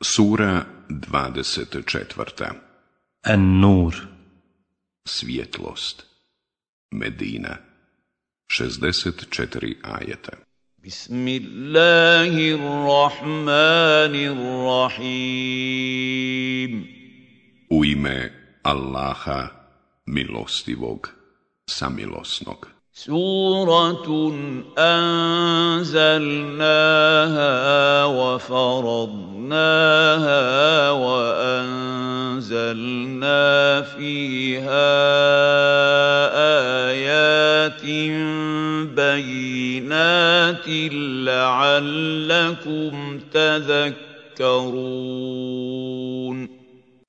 Sura 24. An-Nur. Svjetlost. Medina. 64 ajeta. Bismillahirrahmanirrahim. U ime Allaha milostivog samilosnog سورة أنزلناها وفرضناها وأنزلنا فيها آيات بينات لعلكم تذكرون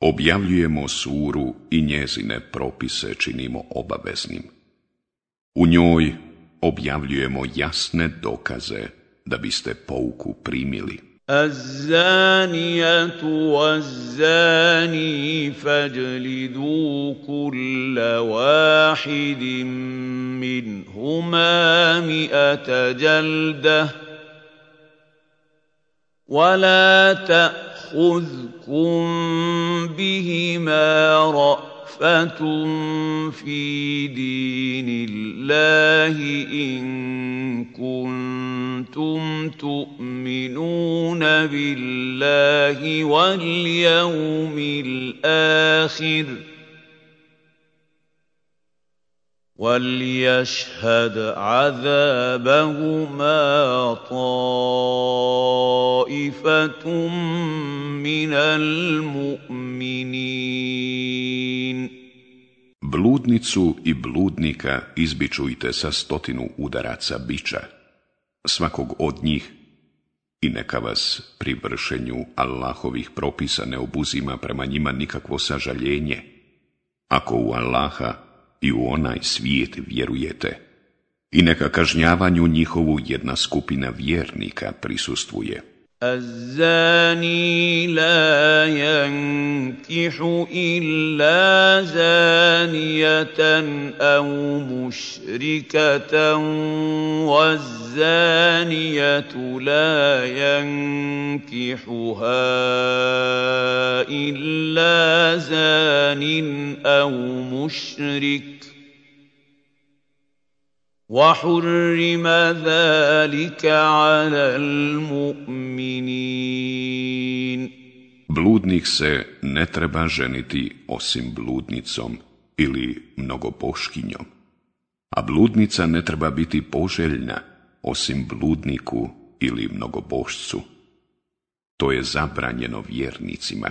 Objavljujemo suru i njezine propise činimo obaveznim. U njoj objavljujemo jasne dokaze da biste pouku primili. الزانية والزاني فاجلدوا كل واحد منهما مئة جلدة ولا تأخذكم بهما رأ رأفة في دين الله إن كنتم تؤمنون بالله واليوم الآخر وليشهد عذابهما طائفة من المؤمنين Bludnicu i bludnika izbičujte sa stotinu udaraca bića, svakog od njih, i neka vas pri vršenju Allahovih propisa ne obuzima prema njima nikakvo sažaljenje. Ako u Allaha i u onaj svijet vjerujete, i neka kažnjavanju njihovu jedna skupina vjernika prisustvuje. الزاني لا ينكح إلا زانية أو مشركة والزانية لا ينكحها إلا زان أو مشرك. وحرم ذلك على المؤمنين Bludnik se ne treba ženiti osim bludnicom ili mnogoboškinjom, a bludnica ne treba biti poželjna osim bludniku ili mnogobošcu. To je zabranjeno vjernicima.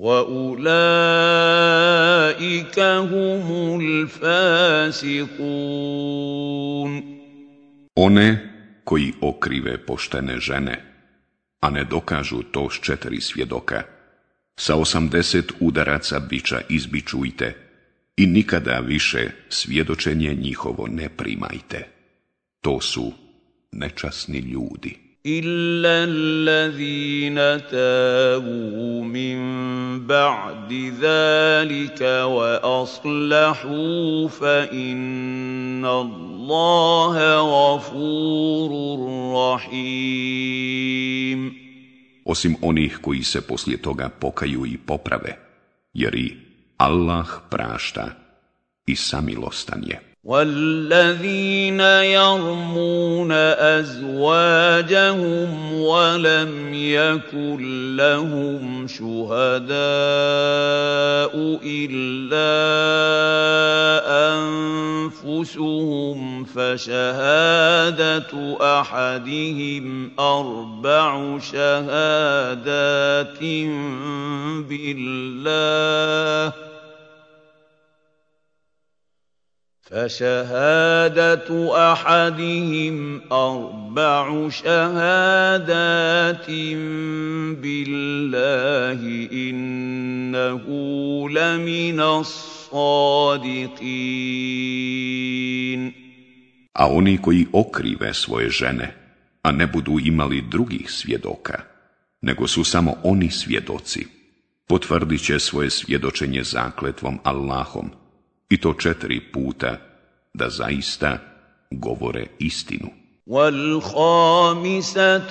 وَأُولَٰئِكَ هُمُ الْفَاسِقُونَ One koji okrive poštene žene, a ne dokažu to s četiri svjedoka, sa osamdeset udaraca bića izbičujte i nikada više svjedočenje njihovo ne primajte. To su nečasni ljudi. إلا الذين تابوا من بعد ذلك وأصلحوا فإن الله غفور رحيم Osim onih koji se poslije toga pokaju i poprave, jer i Allah prašta i samilostan je. والذين يرمون ازواجهم ولم يكن لهم شهداء الا انفسهم فشهاده احدهم أربع شهادات بالله فشهادة أحدهم أربع شهادات بالله إنه لمن الصادقين A oni koji okrive svoje žene, a ne budu imali drugih svjedoka, nego su samo oni svjedoci, potvrdit će svoje svjedočenje zakletvom Allahom, i to četiri puta, da zaista govore istinu. والخامسة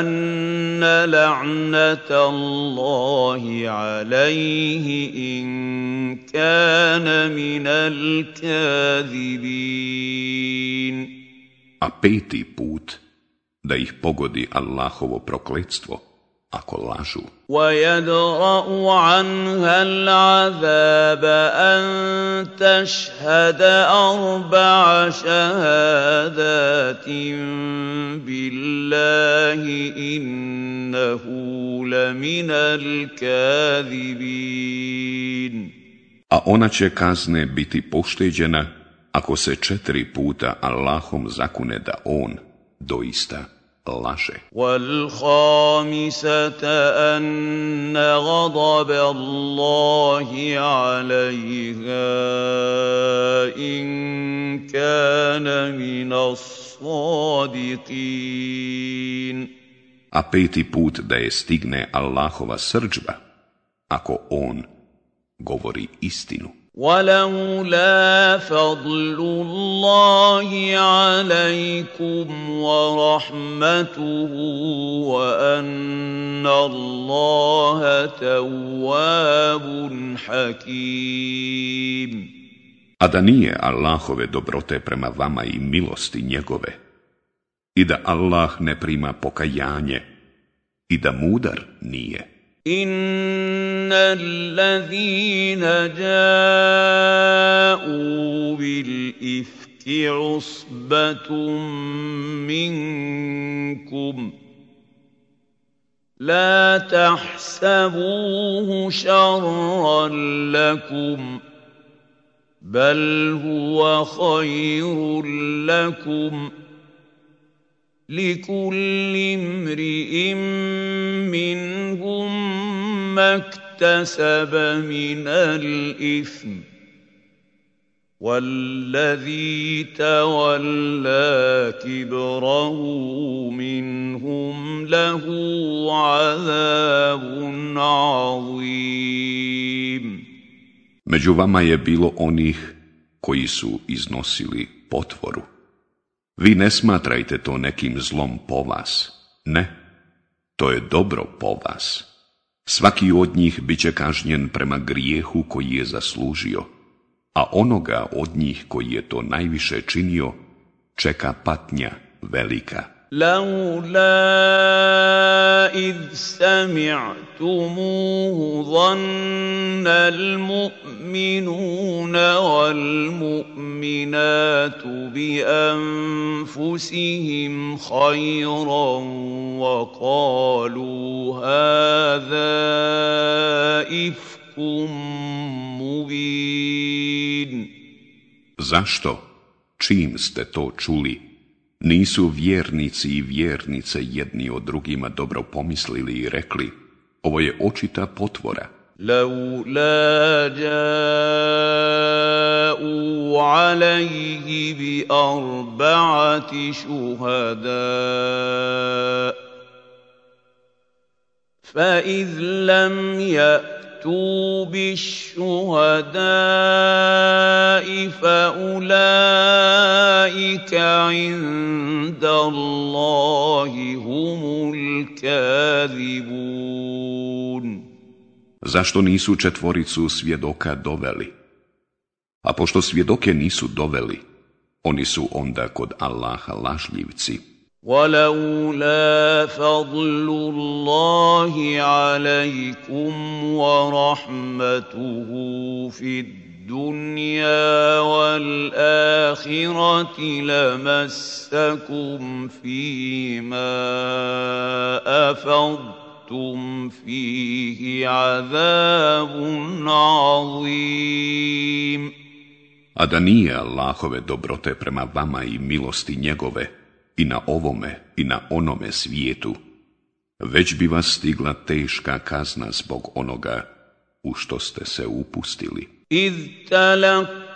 أن لعنة الله عليه إن كان من الكاذبين A peti put, da ih pogodi Allahovo prokletstvo, ako lažu. ويدرأ عنها العذاب أن تشهد أربع شهادات بالله إنه لمن الكاذبين A ona će kazne biti pošteđena ako se četiri puta Allahom zakune da on doista laže. والخامسة أن غضب الله عليها إن كان من الصادقين A peti put da je stigne Allahova srđba, ako on govori istinu. ولولا فضل الله عليكم ورحمته وان الله تواب حكيم A da nije Allahove dobrote prema vama i milosti njegove, i da Allah ne prima pokajanje, i da mudar nije. ان الذين جاءوا بالافك عصبه منكم لا تحسبوه شرا لكم بل هو خير لكم لكل امرئ منهم ما اكتسب من الإثم والذي تولى كبره منهم له عذاب عظيم Među vama je bilo onih koji su iznosili potvoru. Vi ne smatrajte to nekim zlom po vas. Ne, to je dobro po vas. Svaki od njih bit će kažnjen prema grijehu koji je zaslužio, a onoga od njih koji je to najviše činio, čeka patnja velika. لولا إذ سمعتموه ظن المؤمنون والمؤمنات بأنفسهم خيرا وقالوا هذا إفك مبين. Zašto, čim ste to čuli, Nisu vjernici i vjernice jedni od drugima dobro pomislili i rekli, ovo je očita potvora. لولا جاءوا عليه بأربعة شهداء فإذ لم يأتوا فَأْتُوا بِالشُّهَدَاءِ فَأُولَٰئِكَ عِندَ اللَّهِ هُمُ الْكَاذِبُونَ Zašto nisu četvoricu svjedoka doveli? A pošto svjedoke nisu doveli, oni su onda kod Allaha lažljivci. ولولا فضل الله عليكم ورحمته في الدنيا والآخرة لمسكم فيما أفضتم فيه عذاب عظيم. A da nije Allahove dobrote prema vama i milosti njegove, i na ovome i na onome svijetu, već bi vas stigla teška kazna zbog onoga u što ste se upustili. إذ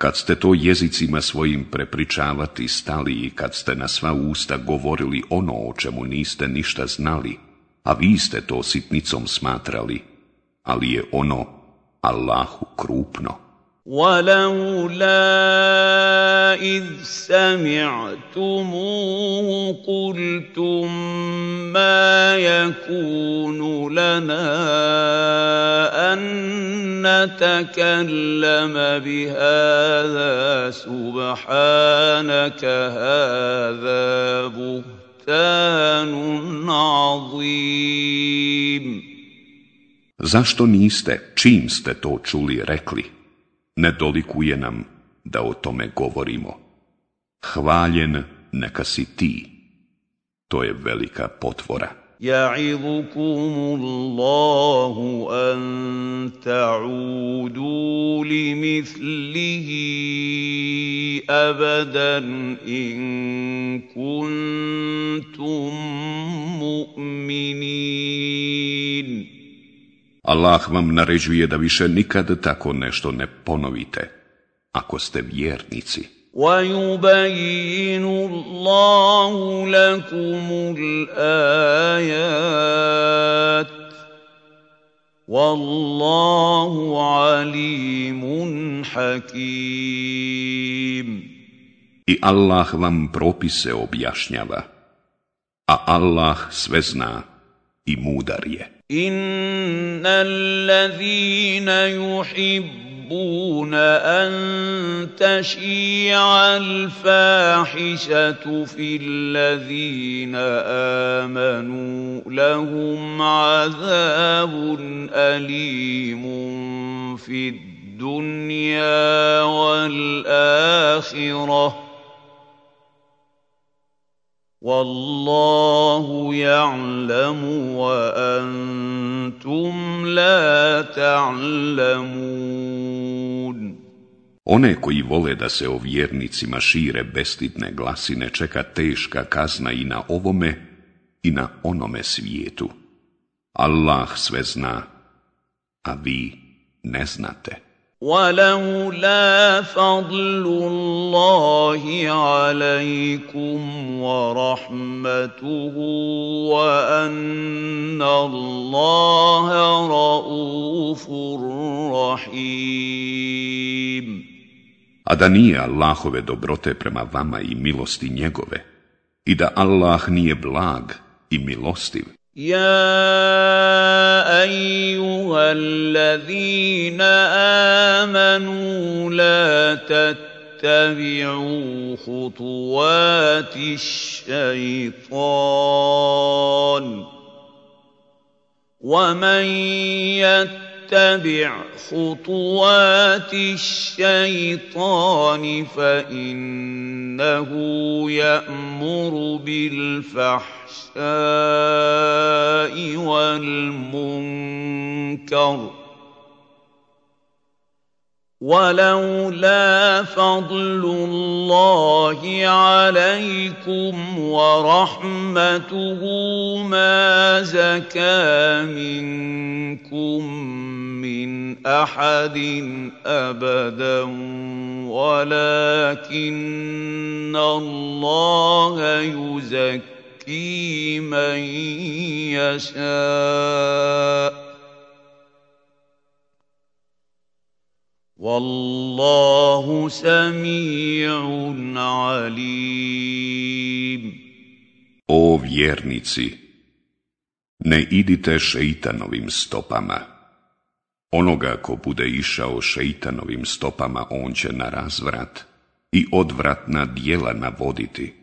Kad ste to jezicima svojim prepričavati stali i kad ste na sva usta govorili ono o čemu niste ništa znali, a vi ste to sitnicom smatrali, ali je ono Allahu krupno. ولولا إذ سمعتموه قلتم ما يكون لنا أن نتكلم بهذا سبحانك هذا بهتان عظيم Zašto niste, čim ste to čuli, rekli? Ne dolikuje nam da o tome govorimo. Hvaljen neka si ti. To je velika potvora. يعظكم الله أن تعودوا لمثله أبدا إن كنتم Allah vam naređuje da više nikad tako nešto ne ponovite, ako ste vjernici. وَيُبَيِّنُ اللَّهُ لَكُمُ الْآيَاتِ وَاللَّهُ عَلِيمٌ حَكِيمٌ I Allah vam propise objašnjava, a Allah sve zna i mudar je. إن الذين يحبون أن تشيع الفاحشة في الذين آمنوا لهم عذاب أليم في الدنيا والآخرة والله يعلم وأنتم لا تعلمون One koji vole da se o vjernicima šire bestidne glasine čeka teška kazna i na ovome i na onome svijetu. Allah sve zna, a vi ne znate. ولولا فضل الله عليكم ورحمته وان الله رؤوف رحيم A da nije Allahove dobrote prema vama i milosti njegove, i da Allah nije blag i milostiv, يا ايها الذين امنوا لا تتبعوا خطوات الشيطان ومن يتبع خطوات الشيطان فانه يامر بالفحش الفحشاء والمنكر ولولا فضل الله عليكم ورحمته ما زكى منكم من أحد أبدا ولكن الله يزكي يزكي من يشاء والله سميع عليم O vjernici, ne idite šeitanovim stopama. Onoga ko bude išao šeitanovim stopama, on će na razvrat i odvratna dijela navoditi.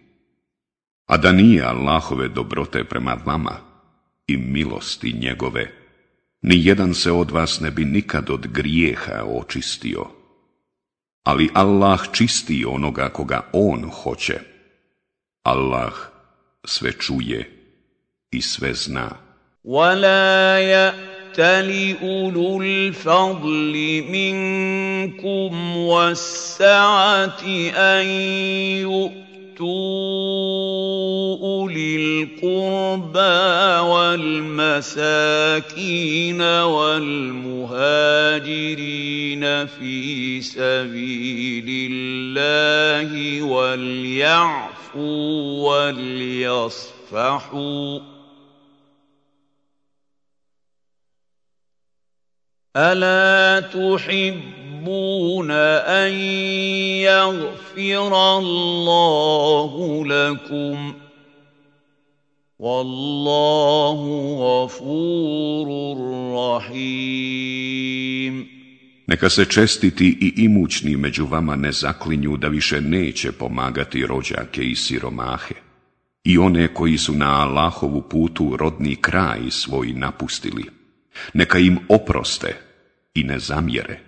A da nije Allahove dobrote prema vama i milosti njegove, ni jedan se od vas ne bi nikad od grijeha očistio. Ali Allah čisti onoga koga On hoće. Allah sve čuje i sve zna. ولا يأتل أولو الفضل منكم والسعة أن يؤتوا أولي القربى والمساكين والمهاجرين في سبيل الله وليعفوا وليصفحوا ألا تحبون أن يغفر الله لكم والله غفور رحيم Neka se čestiti i imućni među vama ne zaklinju da više neće pomagati rođake i siromahe i one koji su na Allahovu putu rodni kraj svoj napustili. Neka im oproste i ne zamjere.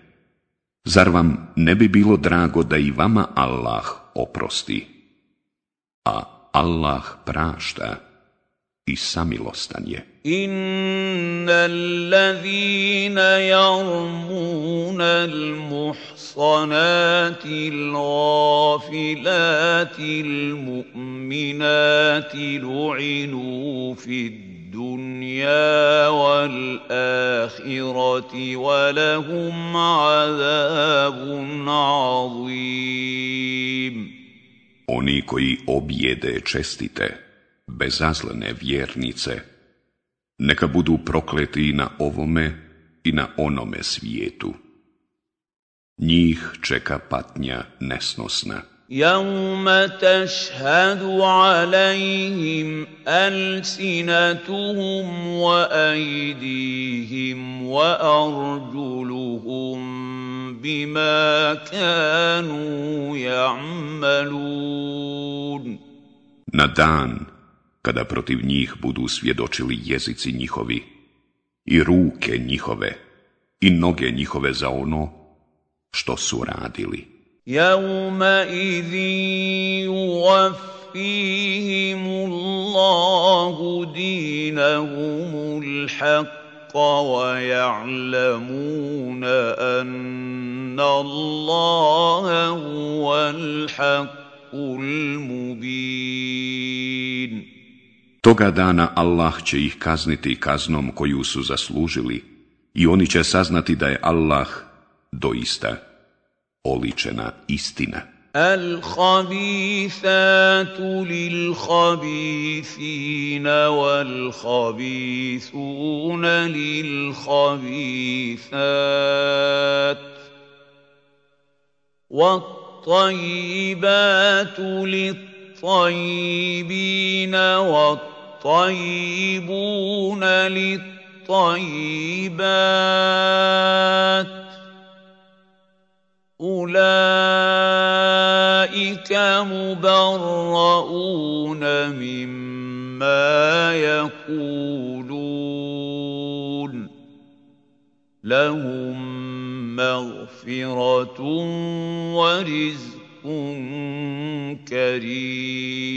Zar vam ne bi bilo drago da i vama Allah oprosti? A Allah prašta i samilostan je. إن الذين يرمون المحصنات الغافلات المؤمنات لعنوا في الدنيا والآخرة ولهم عذاب عظيم Oni koji objede čestite, bezazlene vjernice, neka budu prokleti i na ovome i na onome svijetu. Njih čeka patnja nesnosna. يوم تشهد عليهم ألسنتهم وأيديهم وأرجلهم بما كانوا يعملون Na dan kada protiv njih budu svjedočili jezici njihovi i ruke njihove i noge njihove za ono što su radili. يومئذ يوفيهم الله دينهم الحق ويعلمون أن الله هو الحق المبين Toga dana Allah će ih kazniti kaznom koju su zaslužili i oni će saznati da je Allah doista oličena istina. الخبيثات للخبيثين والخبيثون للخبيثات والطيبات للطيبين والطيبون للطيبات أولئك مبرؤون مما يقولون لهم مغفرة ورزق كريم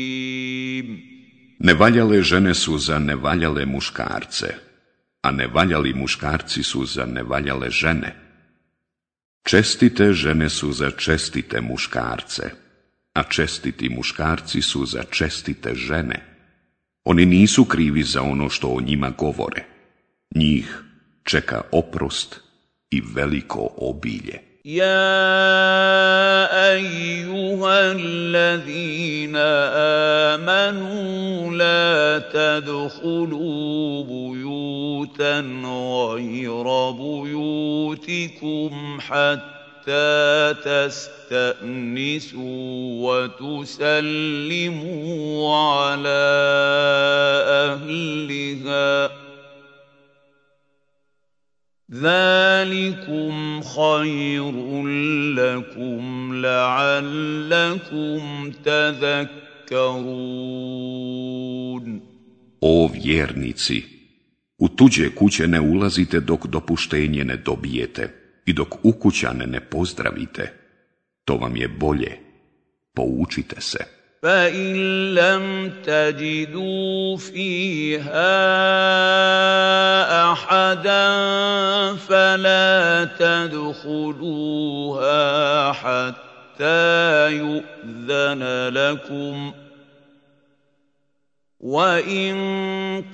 Nevaljale žene su za nevaljale muškarce, a nevaljali muškarci su za nevaljale žene. Čestite žene su za čestite muškarce, a čestiti muškarci su za čestite žene. Oni nisu krivi za ono što o njima govore. Njih čeka oprost i veliko obilje. Ja, ejuha, amanu, la تدخلوا بيوتا غير بيوتكم حتى تستأنسوا وتسلموا على أهلها. ذلكم خير لكم لعلكم تذكرون. O vjernici, u tuđe kuće ne ulazite dok dopuštenje ne dobijete i dok ukućane ne pozdravite. To vam je bolje. Poučite se. فإن لم تجدوا فيها أحدا فلا تدخلوها حتى يؤذن لكم وإن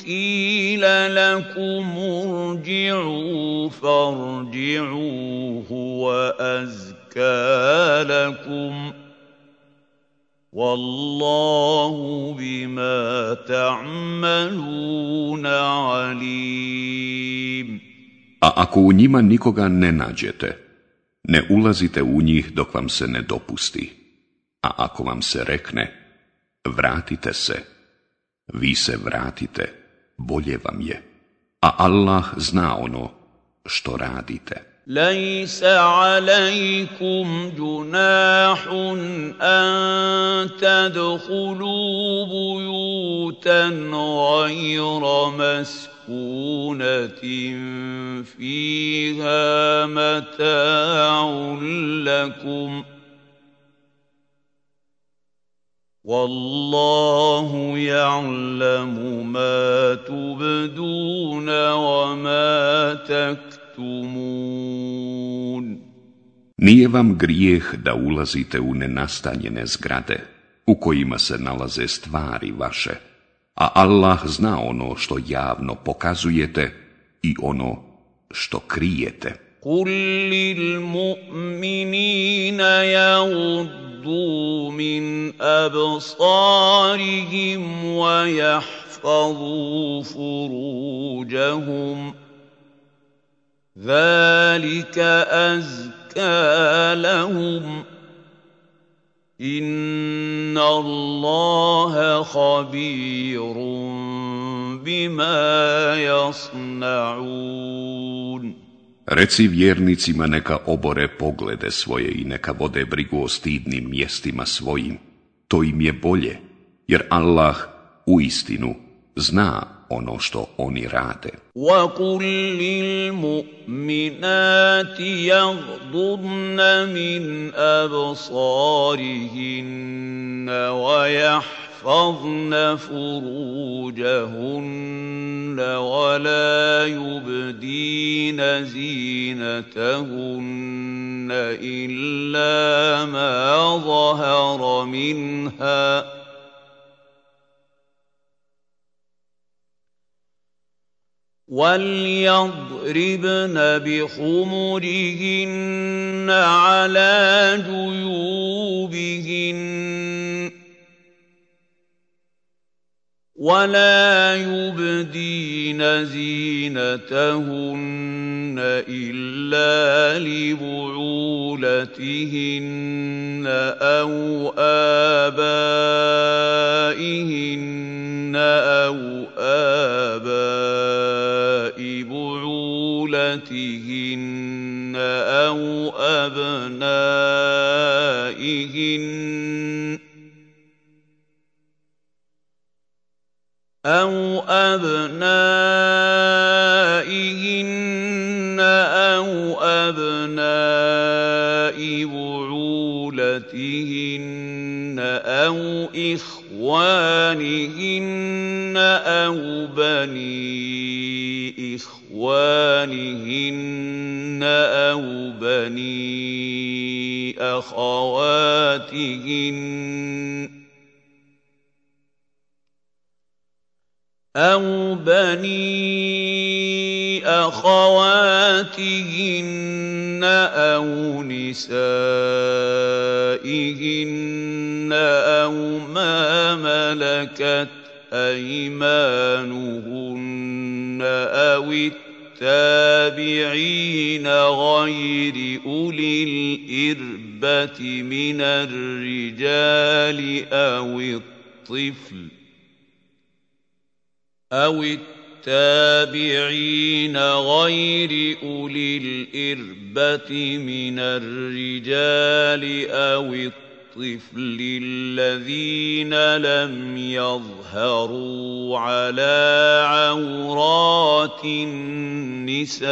قيل لكم ارجعوا فارجعوا هو أزكى لكم ۖ والله بما تعملون عليم A ako u njima nikoga ne nađete, ne ulazite u njih dok vam se ne dopusti. A ako vam se rekne, vratite se, vi se vratite, bolje vam je. A Allah zna ono što radite. ليس عليكم جناح ان تدخلوا بيوتا غير مسكونه فيها متاع لكم والله يعلم ما تبدون وما تكتمون Nije vam grijeh da ulazite u nenastanjene zgrade, u kojima se nalaze stvari vaše, a Allah zna ono što javno pokazujete i ono što krijete. قل للمؤمنين يغضوا من أبصارهم ويحفظوا فروجهم. ذلك أزكى لهم. إن الله خبير بما يصنعون. Reci vjernicima neka obore poglede svoje i neka vode brigu o stidnim mjestima svojim. To im je bolje, jer Allah u istinu zna ono što oni rade. وَقُلْ لِلْمُؤْمِنَاتِ يَغْضُضْنَ مِنْ أَبْصَارِهِنَّ وَيَحْفَظْنَ فُرُوجَهُنَّ وَلَا يُبْدِينَ زِينَتَهُنَّ إِلَّا مَا ظَهَرَ مِنْهَا. وليضربن بخمرهن على جيوبهن ولا يبدين زينتهن الا لبعولتهن أو ابائهن أو اباء بعولتهن أَوْ أَبْنَائِهِنَّ أَوْ أَبْنَاءِ بُعُولَتِهِنَّ أَوْ إِخْوَانِهِنَّ أَوْ بَنِي إِخْوَانِهِنَّ أَوْ بَنِي أَخَوَاتِهِنَّ أَوْ بَنِي أَخَوَاتِهِنَّ أَوْ نِسَائِهِنَّ أَوْ مَا مَلَكَتْ أَيْمَانُهُنَّ أَوِ التابعين غير أولي الإربة من الرجال أو الطفل أو التابعين غير أولي الإربة من الرجال أو الطفل الذين لم يظهروا على عورات النساء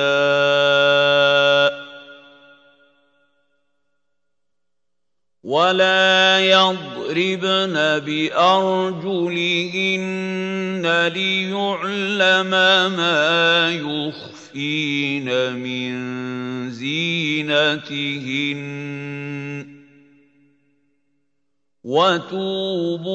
ولا يضربن بارجلهن ليعلم ما يخفين من زينتهن وتوبوا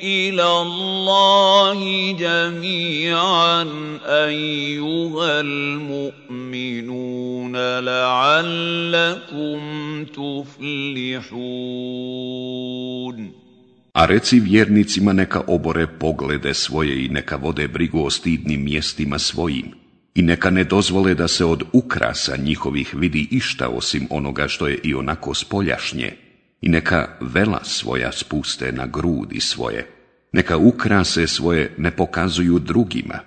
إلى الله جميعا ايها المؤمنون لعلكم تفلحون A reci vjernicima neka obore poglede svoje i neka vode brigu o stidnim mjestima svojim i neka ne dozvole da se od ukrasa njihovih vidi išta osim onoga što je i onako spoljašnje i neka vela svoja spuste na grudi svoje, neka ukrase svoje ne pokazuju drugima,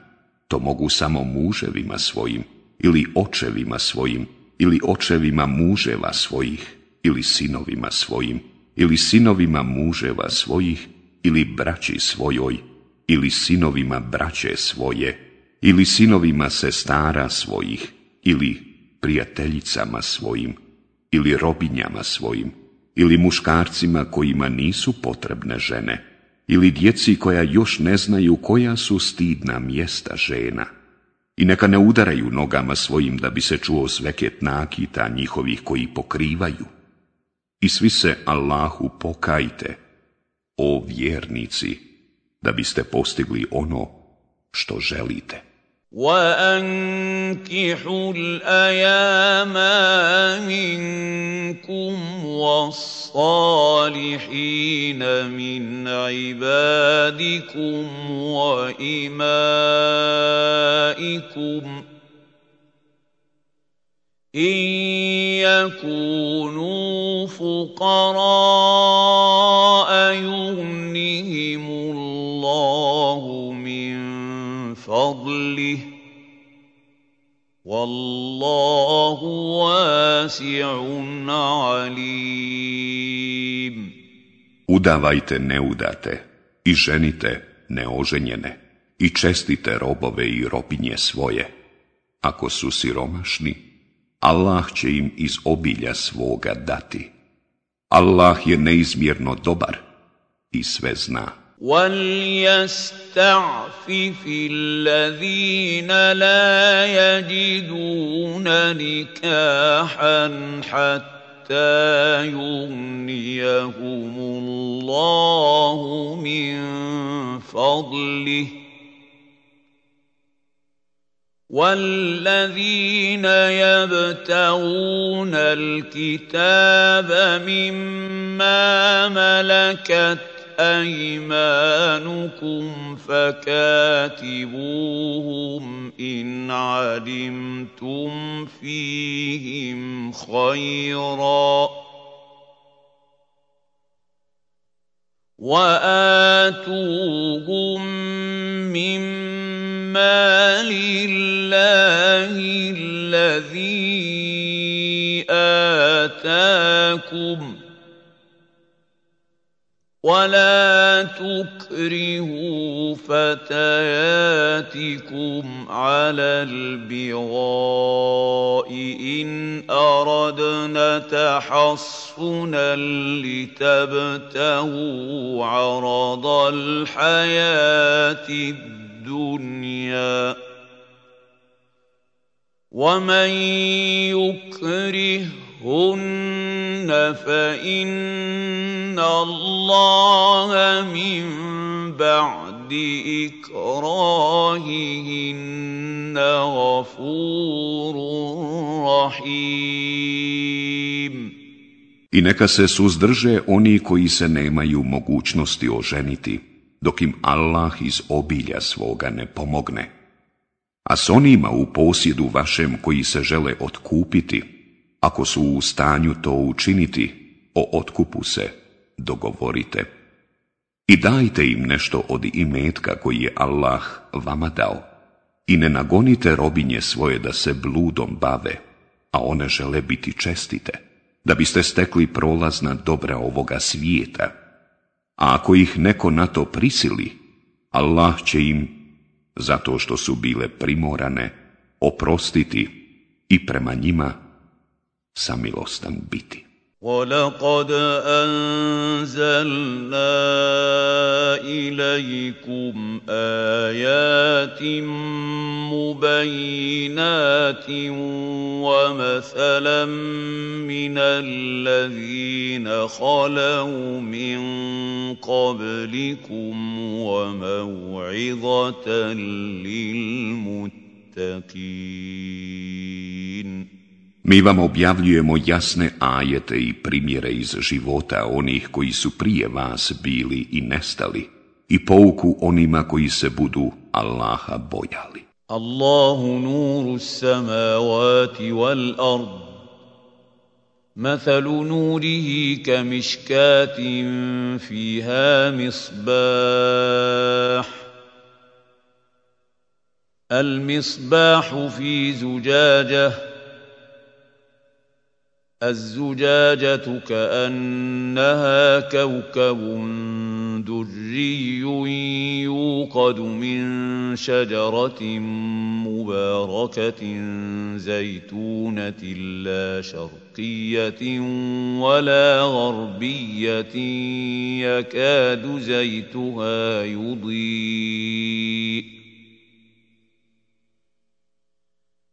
to mogu samo muževima svojim, ili očevima svojim, ili očevima muževa svojih, ili sinovima svojim, ili sinovima muževa svojih, ili braći svojoj, ili sinovima braće svoje, ili sinovima sestara svojih, ili prijateljicama svojim, ili robinjama svojim, ili muškarcima kojima nisu potrebne žene, ili djeci koja još ne znaju koja su stidna mjesta žena. I neka ne udaraju nogama svojim da bi se čuo sveket nakita njihovih koji pokrivaju. I svi se Allahu pokajte, o vjernici, da biste postigli ono što želite. وأنكحوا الأيام منكم والصالحين من عبادكم وإمائكم إن يكونوا فقراء يغنهم فضله والله واسع عليم Udavajte neudate i ženite neoženjene i čestite robove i robinje svoje. Ako su siromašni, Allah će im iz obilja svoga dati. Allah je neizmjerno dobar i sve zna. وليستعفف الذين لا يجدون نكاحا حتى يغنيهم الله من فضله والذين يبتغون الكتاب مما ملكت أيمانكم فكاتبوهم إن علمتم فيهم خيرا. وآتوهم مما لله الذي آتاكم ۖ ولا تكرهوا فتياتكم على البغاء ان اردنا تحصنا لتبتغوا عرض الحياة الدنيا ومن يكرهن فان الله من بعد إكراههن غفور رحيم I neka se suzdrže oni koji se nemaju mogućnosti oženiti, dok im Allah iz obilja svoga ne pomogne. A s onima u posjedu vašem koji se žele otkupiti, ako su u stanju to učiniti, o otkupu se dogovorite. I dajte im nešto od imetka koji je Allah vama dao. I ne nagonite robinje svoje da se bludom bave, a one žele biti čestite, da biste stekli prolazna dobra ovoga svijeta. A ako ih neko na to prisili, Allah će im, zato što su bile primorane, oprostiti i prema njima samilostan biti. ولقد أنزلنا إليكم آيات مبينات ومثلا من الذين خلوا من قبلكم وموعظة للمتقين Mi vam objavljujemo jasne ajete i primjere iz života onih koji su prije vas bili i nestali i pouku onima koji se budu Allaha bojali. Allahu nuru samavati wal ard. مثل نوره كمشكاة فيها مصباح المصباح في زجاجه الزجاجة كأنها كوكب دري يوقد من شجرة مباركة زيتونة لا شرقية ولا غربية يكاد زيتها يضيء.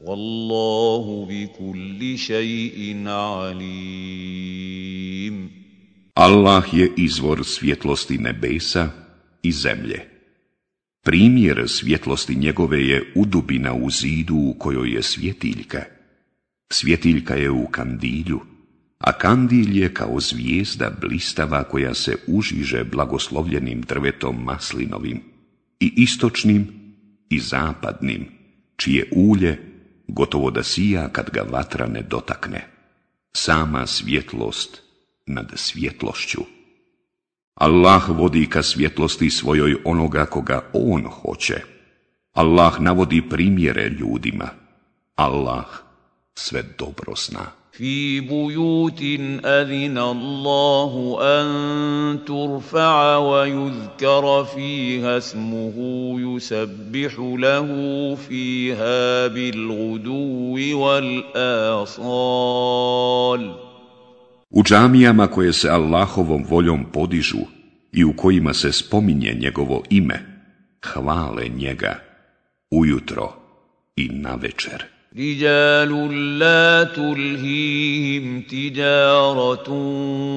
والله بكل شيء عليم Allah je izvor svjetlosti nebesa i zemlje. Primjer svjetlosti njegove je udubina u zidu u kojoj je svjetiljka. Svjetiljka je u kandilju, a kandil je kao zvijezda blistava koja se užiže blagoslovljenim drvetom maslinovim i istočnim i zapadnim, čije ulje gotovo da sija kad ga vatra ne dotakne. Sama svjetlost nad svjetlošću. Allah vodi ka svjetlosti svojoj onoga koga On hoće. Allah navodi primjere ljudima. Allah sve dobro zna. في بيوت أذن الله أن ترفع ويذكر فيها اسمه يسبح له فيها بالغدو والآصال U džamijama koje se Allahovom voljom podižu i u kojima se spominje njegovo ime, hvale njega ujutro i na večer. رجال لا تلهيهم تجارة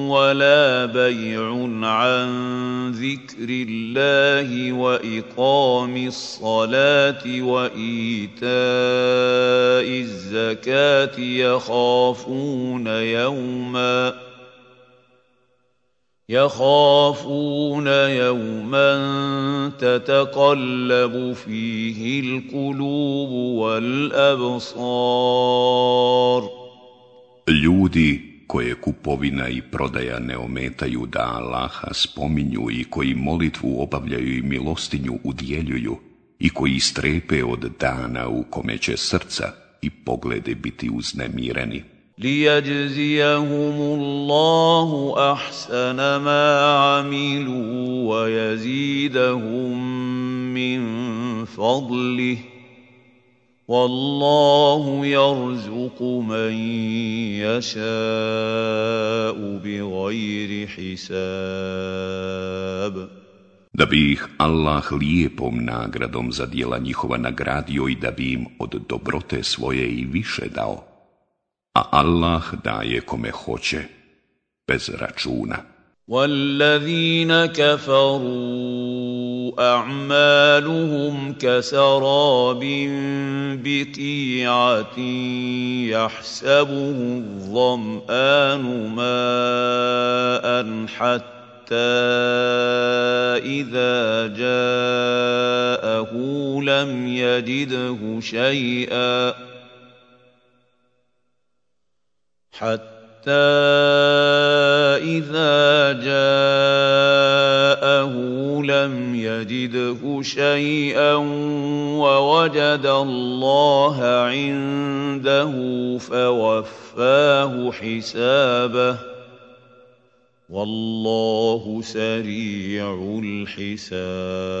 ولا بيع عن ذكر الله وإقام الصلاة وإيتاء الزكاة يخافون يوماً يخافون يوما تتقلب فيه القلوب والأبصار Ljudi koje kupovina i prodaja ne ometaju da Allaha spominju i koji molitvu obavljaju i milostinju udjeljuju i koji strepe od dana u kome će srca i poglede biti uznemireni. ليجزيهم الله احسن ما عملوا ويزيدهم من فضله والله يرزق من يشاء بغير حساب da bi ih Allah lijepom nagradom za djela njihova nagradio i da bi im od dobrote svoje i više dao. A Allah daje kome hoće, bez računa. والذين كفروا اعمالهم كسراب بقيعه يحسبه الظمان ماء حتى اذا جاءه لم يجده شيئا حتى إذا جاءه لم يجده شيئا ووجد الله عنده فوفاه حسابه والله سريع الحساب.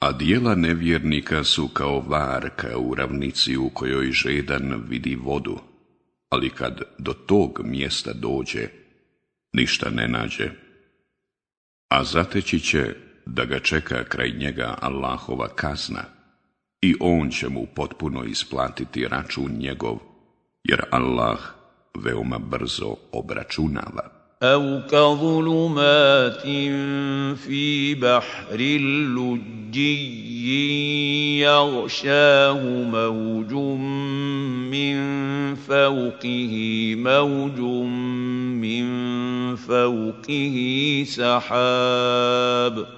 A dijela nevjernika su kao varka u ravnici u kojoj žedan vidi vodu, ali kad do tog mjesta dođe, ništa ne nađe, a zateći će da ga čeka kraj njega Allahova kazna i on će mu potpuno isplatiti račun njegov, jer Allah veoma brzo obračunava. أو كظلمات في بحر لجي يغشاه موج من فوقه موج من فوقه سحاب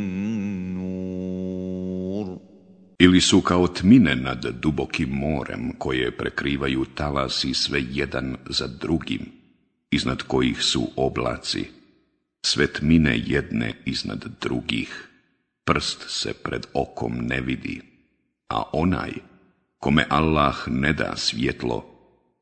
ili su kao tmine nad dubokim morem koje prekrivaju talasi sve jedan za drugim, iznad kojih su oblaci, sve tmine jedne iznad drugih, prst se pred okom ne vidi, a onaj kome Allah ne da svjetlo,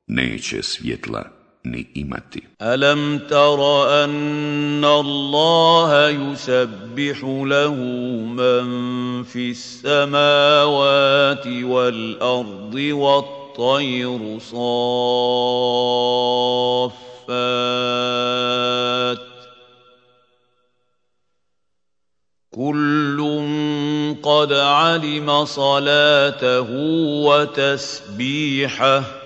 neće svjetla ni imati. Alam tara anna Allaha yusabbihu lahu man fi samawati wal ardi wat tayru saffat كل قد علم صلاته وتسبيحه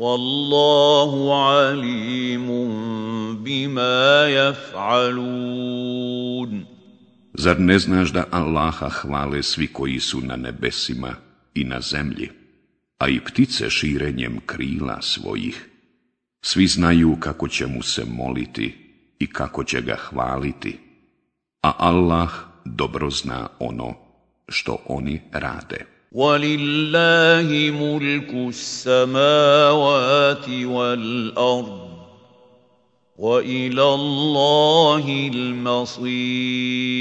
والله عليم بما يفعلون Zar ne znaš da Allaha hvale svi koji su na nebesima i na zemlji, a i ptice širenjem krila svojih? Svi znaju kako će mu se moliti i kako će ga hvaliti, a Allah dobro zna ono što oni rade. ولله ملك السماوات والارض والى الله المصير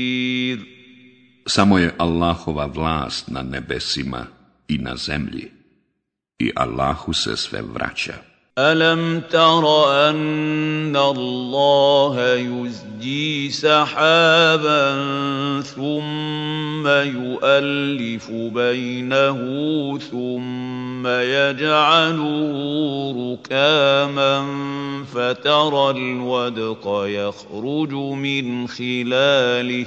Samo je Allahova vlast na nebesima i na zemlji i Allahu se sve vraća. الم تر ان الله يزجي سحابا ثم يؤلف بينه ثم يجعله ركاما فترى الودق يخرج من خلاله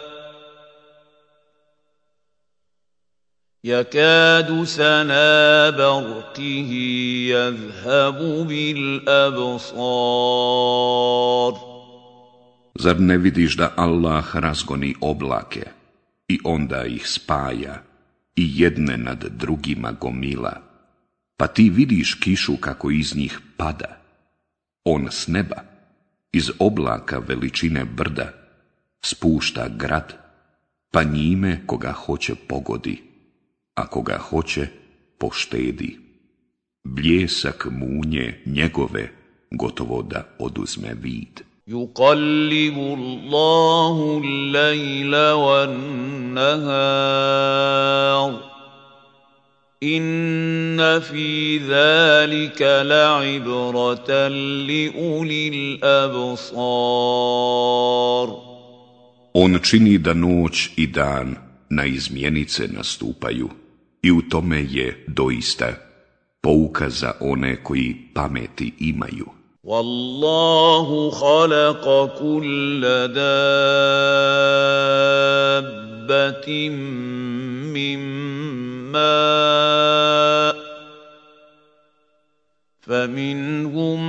يكاد سنا برقه يذهب بالابصار Zar ne vidiš da Allah razgoni oblake i onda ih spaja i jedne nad drugima gomila, pa ti vidiš kišu kako iz njih pada. On s neba, iz oblaka veličine brda, spušta grad, pa njime koga hoće pogodi ako ga hoće, poštedi. Bljesak munje njegove gotovo da oduzme vid. يقلب الله الليل والنهار ان في ذلك لعبره لاولي الابصار On čini da noć i dan na izmjenice nastupaju i u tome je doista pouka za one koji pameti imaju. خلق كل دابة من ماء فمنهم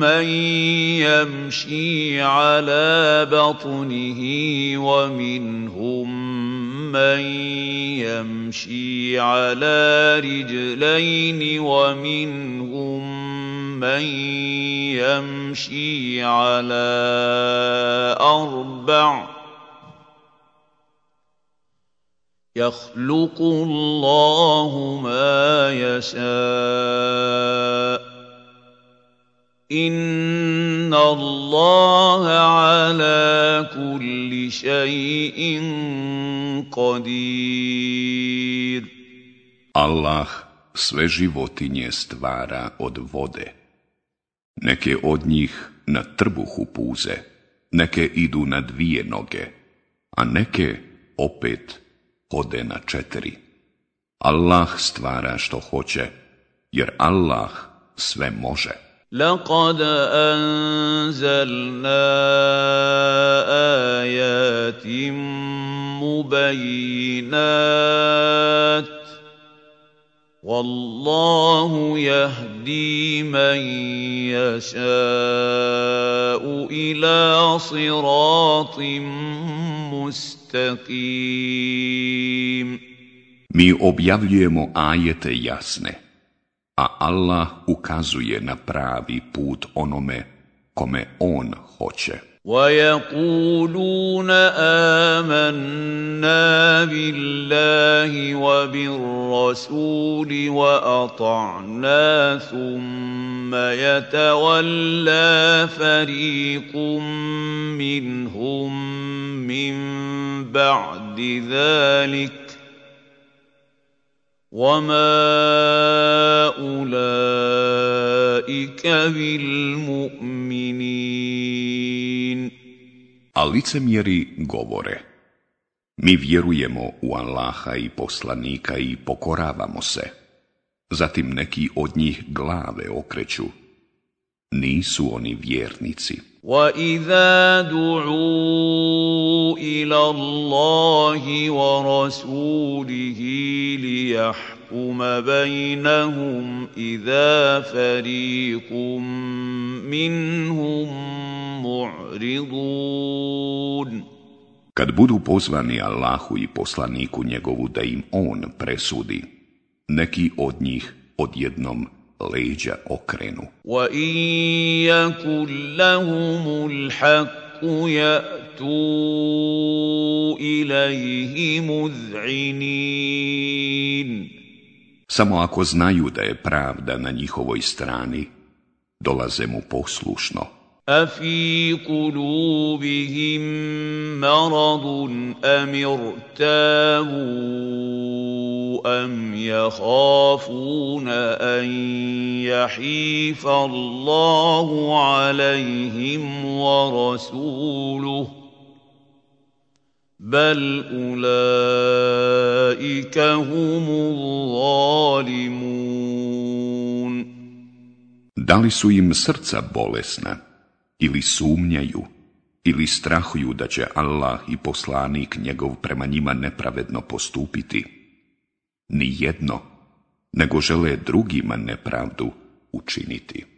من يمشي على بطنه ومنهم من يمشي على رجلين ومنهم من يمشي على أربع يخلق الله ما يشاء إن الله على كل شيء قدير Allah sve životinje stvara od vode. Neke od njih na trbuhu puze, neke idu na dvije noge, a neke opet hode na četiri. Allah stvara što hoće, jer Allah sve može. لقد أنزلنا آيات مبينات والله يهدي من يشاء إلى صراط مستقيم. Mi objavljujemo ajete jasne, a Allah ukazuje na pravi put onome kome On hoće. ويقولون آمنا بالله وبالرسول وأطعنا ثم يتولى فريق منهم من بعد ذلك وما أولئك بالمؤمنين A licemjeri govore, mi vjerujemo u Allaha i poslanika i pokoravamo se. Zatim neki od njih glave okreću. Nisu oni vjernici. واذا دعوا الى الله ورسوله ليحكم بينهم اذا فريق منهم معرضون Kad budu pozvani Allahu i poslaniku njegovu da im on presudi, neki od njih odjednom leđa okrenu. Wa. Samo ako znaju da je pravda na njihovoj strani, dolaze mu poslušno. افي قلوبهم مرض ام ارتابوا ام يخافون ان يحيف الله عليهم ورسوله بل اولئك هم الظالمون. Da li su im srca bolesna, ili sumnjaju, ili strahuju da će Allah i poslanik njegov prema njima nepravedno postupiti? Ni jedno, nego žele drugima nepravdu učiniti.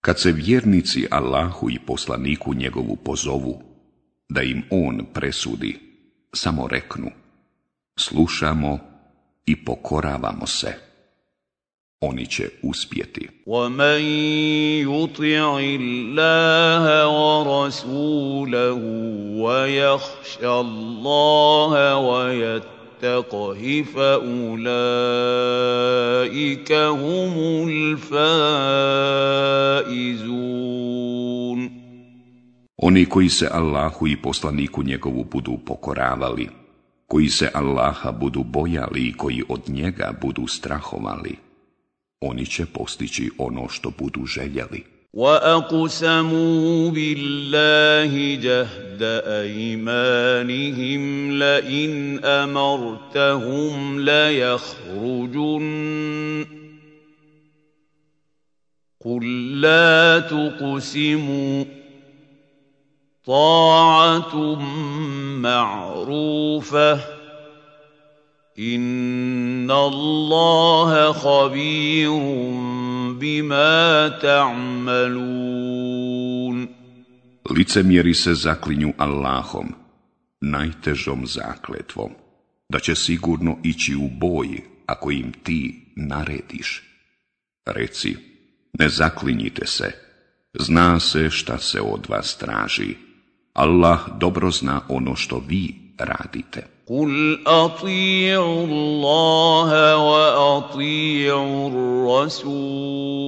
Kad se vjernici Allahu i poslaniku njegovu pozovu, da im on presudi, samo reknu, slušamo i pokoravamo se Oni će uspjeti. وَمَنْ يُطِعِ اللَّهَ وَرَسُولَهُ وَيَخْشَ اللَّهَ وَيَتَّقْهِ فَأُولَئِكَ هُمُ الْفَائِزُونَ Oni koji se Allahu i poslaniku njegovu budu pokoravali, koji se Allaha budu bojali i koji od njega budu strahovali, oni će postići ono što budu željeli. وَأَقْسَمُوا بِاللَّهِ جَهْدَ أَيْمَانِهِمْ لَئِنْ أَمَرْتَهُمْ لَيَخْرُجُنَّ قُل لَّا تُقْسِمُوا طَاعَةٌ مَّعْرُوفَةٌ Inna Allaha khabirum bima ta'malun. Licemjeri se zaklinju Allahom, najtežom zakletvom, da će sigurno ići u boj ako im ti narediš. Reci, ne zaklinjite se, zna se šta se od vas traži. Allah dobro zna ono što vi radite. قل اطيعوا الله واطيعوا الرسول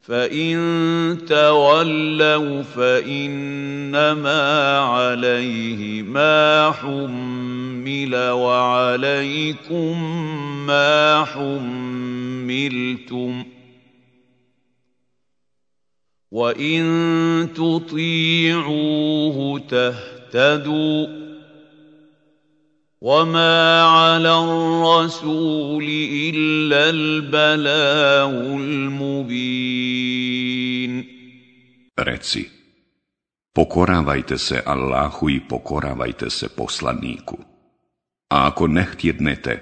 فان تولوا فانما عليه ما حمل وعليكم ما حملتم وان تطيعوه تهتدوا وما على الرسول إلا البلاغ المبين Reci, pokoravajte se Allahu i pokoravajte se poslaniku. A ako ne htjednete,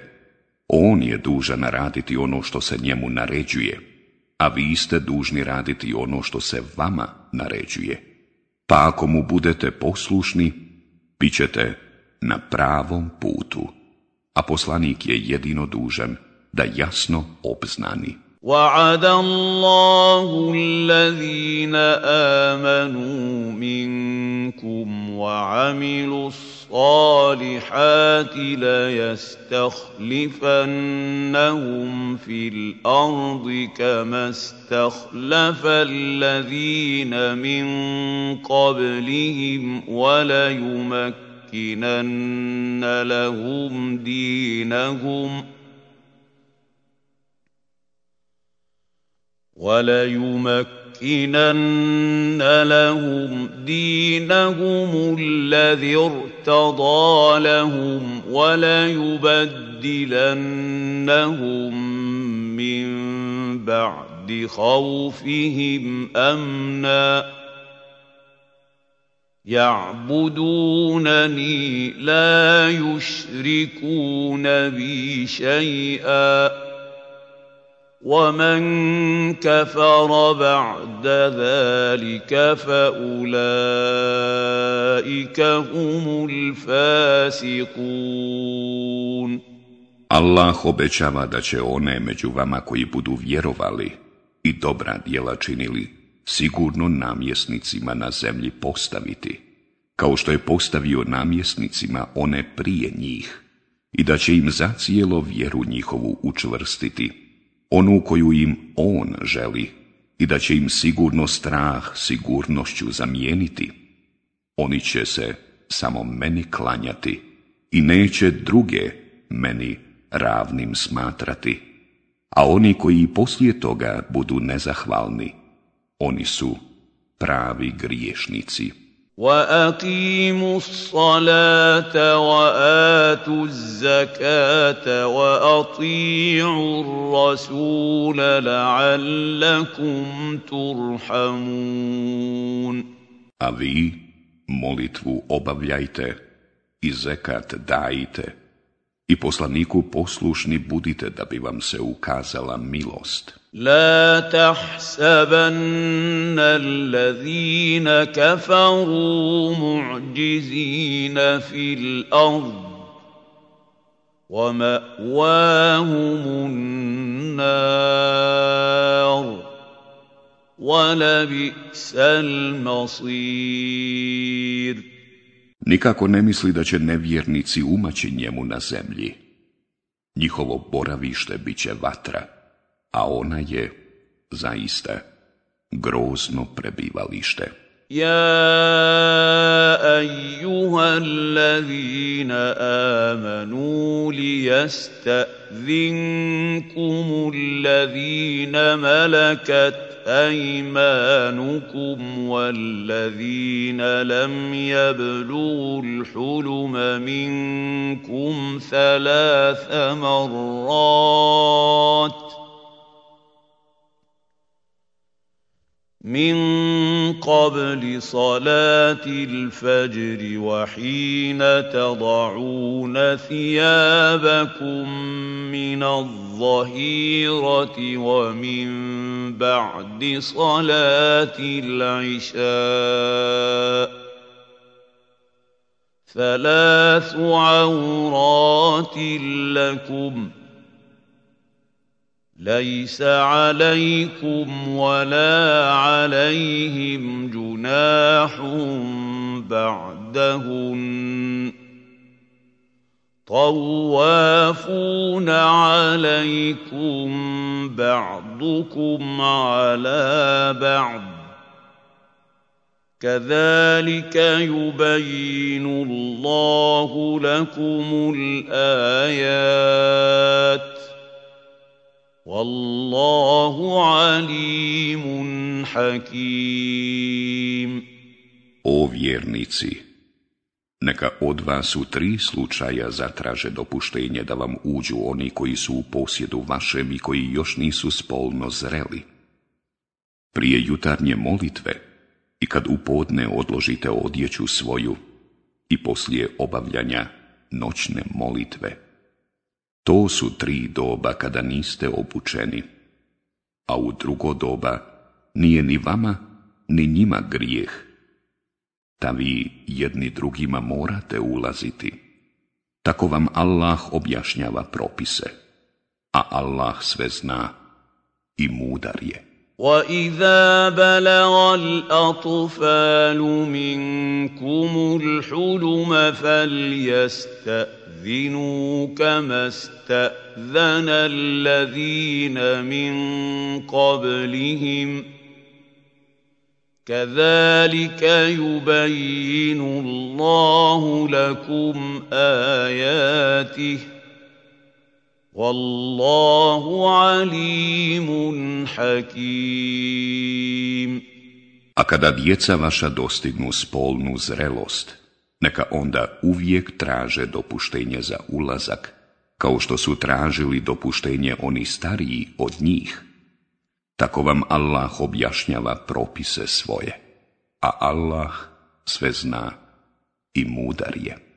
on je dužan raditi ono što se njemu naređuje, a vi ste dužni raditi ono što se vama naređuje. Pa ako mu budete poslušni, bit ćete na pravom putu, a poslanik je jedino dužan da jasno obznani. وعد الله الذين آمنوا منكم وعملوا الصالحات ليستخلفنهم في الأرض كما استخلف الذين من قبلهم وليمكن لَنُمَكِّنَنَّ لَهُمْ دِينَهُمْ وَلَيُمَكِّنَنَّ لَهُمْ دِينَهُمُ الَّذِي ارْتَضَىٰ لَهُمْ وَلَيُبَدِّلَنَّهُم مِّن بَعْدِ خَوْفِهِمْ أَمْنًا يعبدونني لا يشركون بي شيئا ومن كفر بعد ذلك فاولئك هم الفاسقون Allah obećava da će one među vama koji budu vjerovali i dobra djela činili sigurno namjesnicima na zemlji postaviti, kao što je postavio namjesnicima one prije njih, i da će im zacijelo vjeru njihovu učvrstiti, onu koju im on želi, i da će im sigurno strah sigurnošću zamijeniti. Oni će se samo meni klanjati i neće druge meni ravnim smatrati, a oni koji poslije toga budu nezahvalni, oni su pravi griješnici. وَأَقِيمُوا الصَّلَاةَ وَآتُوا الزَّكَاةَ وَأَطِيعُوا الرَّسُولَ لَعَلَّكُمْ تُرْحَمُونَ A vi molitvu obavljajte i zekat dajte i poslaniku poslušni budite da bi vam se ukazala milost. لا تحسبن الذين كفروا معجزين في الأرض وماواهم النار ولبئس المصير Nikako ne misli da će nevjernici umaći njemu na zemlji. Njihovo boravište bit će vatra, a ona je, zaista, grozno prebivalište. يا ايها الذين امنوا ليستاذنكم الذين ملكت أيمانكم والذين لم يبلغوا الحلم منكم ثلاث مرات من قبل صلاة الفجر وحين تضعون ثيابكم من الظهيرة ومن بعد صلاة العشاء ثلاث عورات لكم ليس عليكم ولا عليهم جناح بعدهن. طوافون عليكم بعضكم على بعض. كذلك يبين الله لكم الآيات. Wallahu alimun hakim. O vjernici, neka od vas u tri slučaja zatraže dopuštenje da vam uđu oni koji su u posjedu vašem i koji još nisu spolno zreli. Prije jutarnje molitve i kad u podne odložite odjeću svoju i poslije obavljanja noćne molitve. To su tri doba kada niste obučeni, a u drugo doba nije ni vama ni njima grijeh, ta vi jedni drugima morate ulaziti. Tako vam Allah objašnjava propise, a Allah sve zna i mudar je. وَإِذَا بَلَغَ الْأَطْفَالُ مِنكُمُ الْحُلُمَ فَلْيَسْتَأْذِنُوا فاستأذنوا كما استأذن الذين من قبلهم كذلك يبين الله لكم آياته والله عليم حكيم. A kada djeca vaša dostignu spolnu zrelost, neka onda uvijek traže dopuštenje za ulazak, kao što su tražili dopuštenje oni stariji od njih. Tako vam Allah objašnjava propise svoje, a Allah sve zna i mudar je.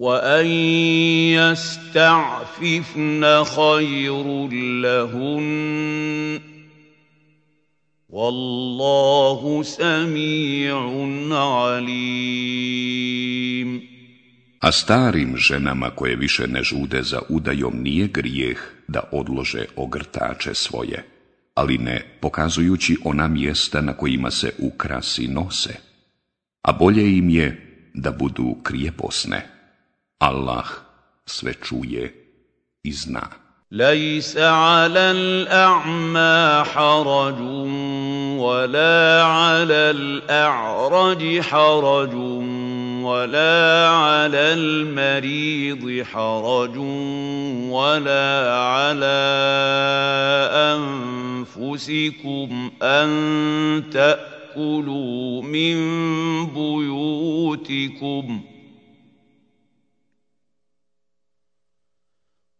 وان يستعففن خير لهن والله سميع عليم A starim ženama koje više ne žude za udajom nije grijeh da odlože ogrtače svoje, ali ne pokazujući ona mjesta na kojima se ukrasi nose, a bolje im je da budu krijeposne. Allah sve čuje i zna. ليس على الأعمى حرج ولا على الأعرج حرج ولا على المريض حرج ولا على أنفسكم أن تأكلوا من بيوتكم ۖ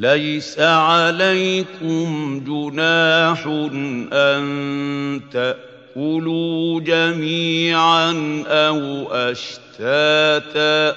ليس عليكم جناح أن تأكلوا جميعا أو أشتاتا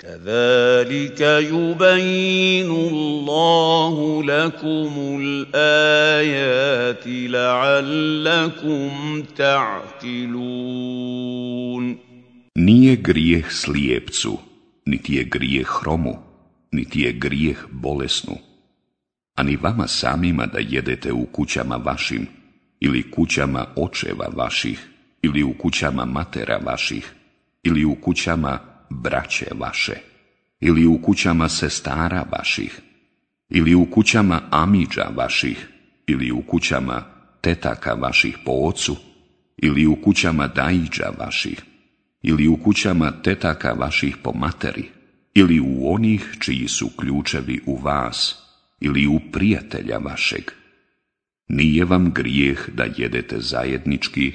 كذلك يبين الله لكم الآيات لعلكم تعقلون Nije grijeh slijepcu, niti je grijeh hromu, niti je grijeh bolesnu, ani vama samima da jedete u kućama vašim, ili kućama očeva vaših, ili u kućama matera vaših, ili u kućama braće vaše, ili u kućama sestara vaših, ili u kućama amiđa vaših, ili u kućama tetaka vaših po ocu, ili u kućama dajiđa vaših, ili u kućama tetaka vaših po materi, ili u onih čiji su ključevi u vas, ili u prijatelja vašeg. Nije vam grijeh da jedete zajednički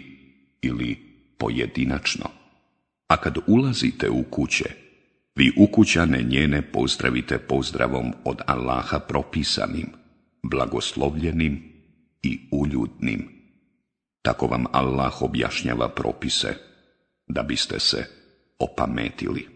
ili pojedinačno. A kad ulazite u kuće, vi ukućane njene pozdravite pozdravom od Allaha propisanim, blagoslovljenim i uljudnim. Tako vam Allah objašnjava propise, da biste se opametili.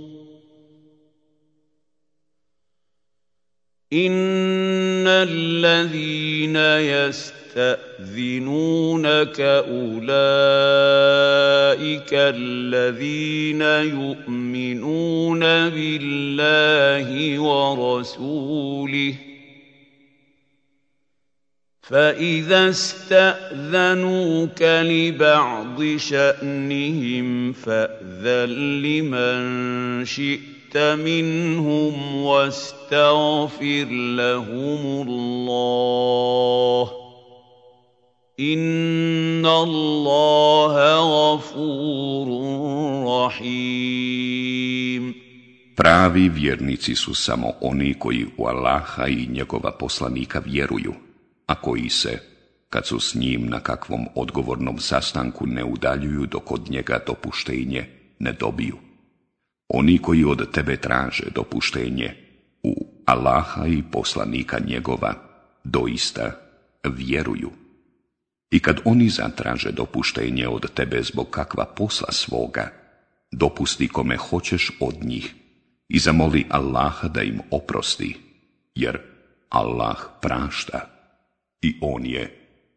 إن الذين يستأذنونك أولئك الذين يؤمنون بالله ورسوله فإذا استأذنوك لبعض شأنهم فأذن لمن شئت منهم واستغفر لهم الله إن الله غفور رحيم Pravi vjernici su samo oni koji u Allaha i njegova poslanika vjeruju, a koji se, kad su s njim na kakvom odgovornom sastanku ne udaljuju dok od njega dopuštenje ne dobiju. Oni koji od tebe traže dopuštenje u Allaha i poslanika njegova, doista vjeruju. I kad oni zatraže dopuštenje od tebe zbog kakva posla svoga, dopusti kome hoćeš od njih i zamoli Allaha da im oprosti, jer Allah prašta i On je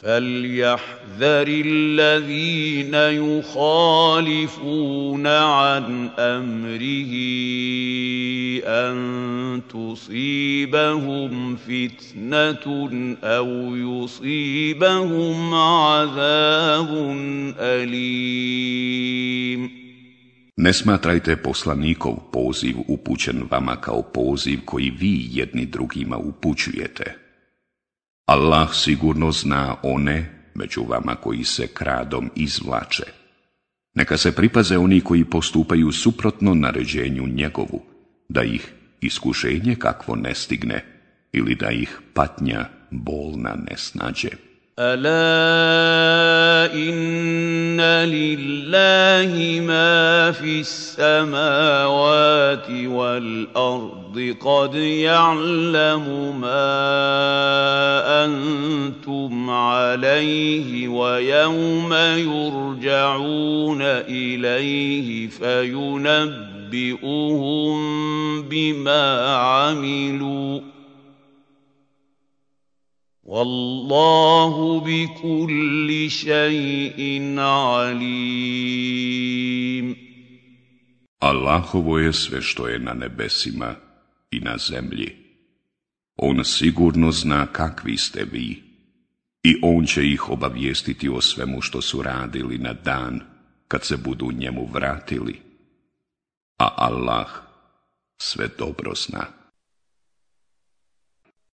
فليحذر الذين يخالفون عن امره ان تصيبهم فتنه او يصيبهم عذاب اليم Ne smatrajte poslanikov poziv upućen vama kao poziv koji vi jedni drugima upućujete. Allah sigurno zna one među vama koji se kradom izvlače. Neka se pripaze oni koji postupaju suprotno naređenju njegovu, da ih iskušenje kakvo ne stigne ili da ih patnja bolna ne snađe. ألا إن لله ما في السماوات والأرض قد يعلم ما أنتم عليه ويوم يرجعون إليه فينبئهم بما عملوا Wallahu bi kulli shay'in alim. Allahovo je sve što je na nebesima i na zemlji. On sigurno zna kakvi ste vi i on će ih obavijestiti o svemu što su radili na dan kad se budu njemu vratili. A Allah sve dobro zna.